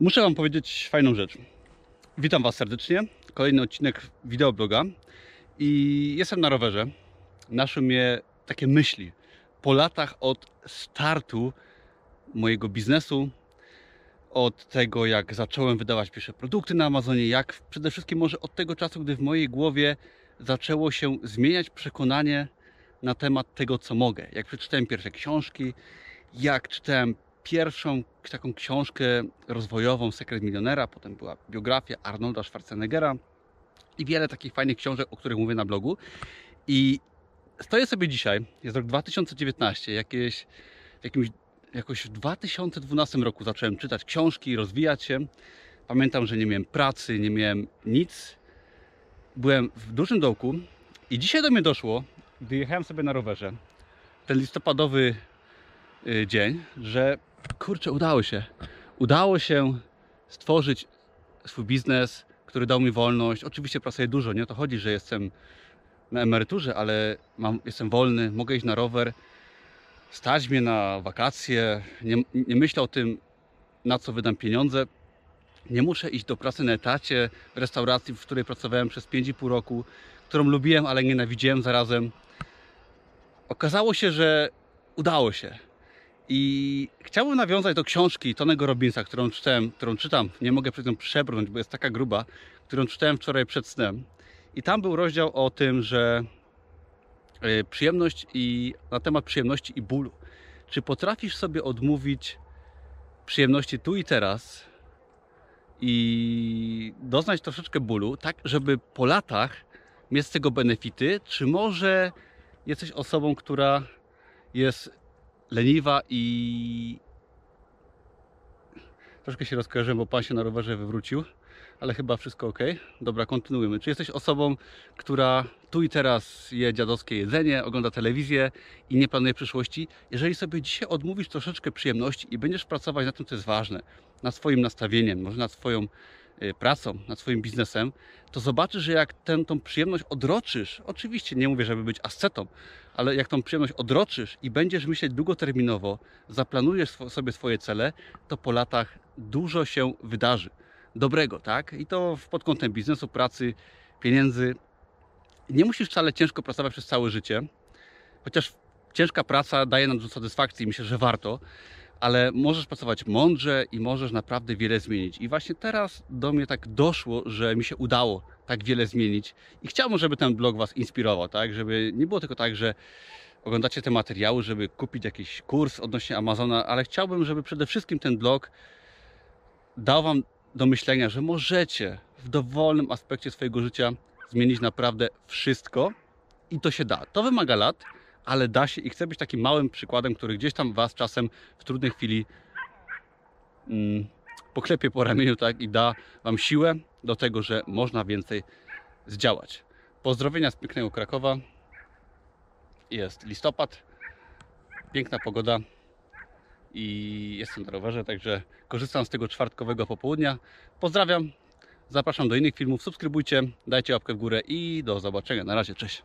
Muszę Wam powiedzieć fajną rzecz. Witam Was serdecznie. Kolejny odcinek wideobloga. I jestem na rowerze. Naszły mnie takie myśli po latach od startu mojego biznesu, od tego jak zacząłem wydawać pierwsze produkty na Amazonie, jak przede wszystkim może od tego czasu, gdy w mojej głowie zaczęło się zmieniać przekonanie na temat tego, co mogę. Jak przeczytałem pierwsze książki, jak czytałem pierwszą taką książkę rozwojową Sekret Milionera, potem była biografia Arnolda Schwarzeneggera i wiele takich fajnych książek, o których mówię na blogu. I stoję sobie dzisiaj, jest rok 2019, jakieś, jakimś, jakoś w 2012 roku zacząłem czytać książki, rozwijać się. Pamiętam, że nie miałem pracy, nie miałem nic. Byłem w dużym dołku i dzisiaj do mnie doszło, gdy jechałem sobie na rowerze, ten listopadowy y, dzień, że kurczę, udało się. Udało się stworzyć swój biznes, który dał mi wolność. Oczywiście pracuję dużo, nie o to chodzi, że jestem na emeryturze, ale mam, jestem wolny, mogę iść na rower, stać mnie na wakacje, nie, nie myślę o tym, na co wydam pieniądze. Nie muszę iść do pracy na etacie w restauracji, w której pracowałem przez 5,5 roku, którą lubiłem, ale nienawidziłem zarazem. Okazało się, że udało się. I chciałbym nawiązać do książki Tonego Robinsa, którą czytałem, którą czytam, nie mogę przed nią przebrnąć, bo jest taka gruba, którą czytałem wczoraj przed snem. I tam był rozdział o tym, że y, przyjemność i na temat przyjemności i bólu. Czy potrafisz sobie odmówić przyjemności tu i teraz i doznać troszeczkę bólu, tak żeby po latach mieć z tego benefity, czy może jesteś osobą, która jest leniwa i troszkę się rozkojarzyłem, bo pan się na rowerze wywrócił, ale chyba wszystko ok. Dobra, kontynuujemy. Czy jesteś osobą, która tu i teraz je dziadowskie jedzenie, ogląda telewizję i nie planuje przyszłości? Jeżeli sobie dzisiaj odmówisz troszeczkę przyjemności i będziesz pracować na tym, co jest ważne, nad swoim nastawieniem, może nad swoją pracą, nad swoim biznesem, to zobaczysz, że jak tę tą przyjemność odroczysz, oczywiście nie mówię, żeby być ascetą, ale jak tą przyjemność odroczysz i będziesz myśleć długoterminowo, zaplanujesz sobie swoje cele, to po latach dużo się wydarzy dobrego, tak? I to pod kątem biznesu, pracy, pieniędzy. Nie musisz wcale ciężko pracować przez całe życie, chociaż ciężka praca daje nam dużo satysfakcji i myślę, że warto, ale możesz pracować mądrze i możesz naprawdę wiele zmienić. I właśnie teraz do mnie tak doszło, że mi się udało tak wiele zmienić i chciałbym, żeby ten blog Was inspirował, tak? Żeby nie było tylko tak, że oglądacie te materiały, żeby kupić jakiś kurs odnośnie Amazona, ale chciałbym, żeby przede wszystkim ten blog dał Wam do myślenia, że możecie w dowolnym aspekcie swojego życia zmienić naprawdę wszystko i to się da. To wymaga lat, ale da się i chcę być takim małym przykładem, który gdzieś tam Was czasem w trudnej chwili mm, poklepie po ramieniu tak, i da Wam siłę do tego, że można więcej zdziałać. Pozdrowienia z pięknego Krakowa. Jest listopad, piękna pogoda i jestem na rowerze, także korzystam z tego czwartkowego popołudnia. Pozdrawiam, zapraszam do innych filmów, subskrybujcie, dajcie łapkę w górę i do zobaczenia. Na razie, cześć.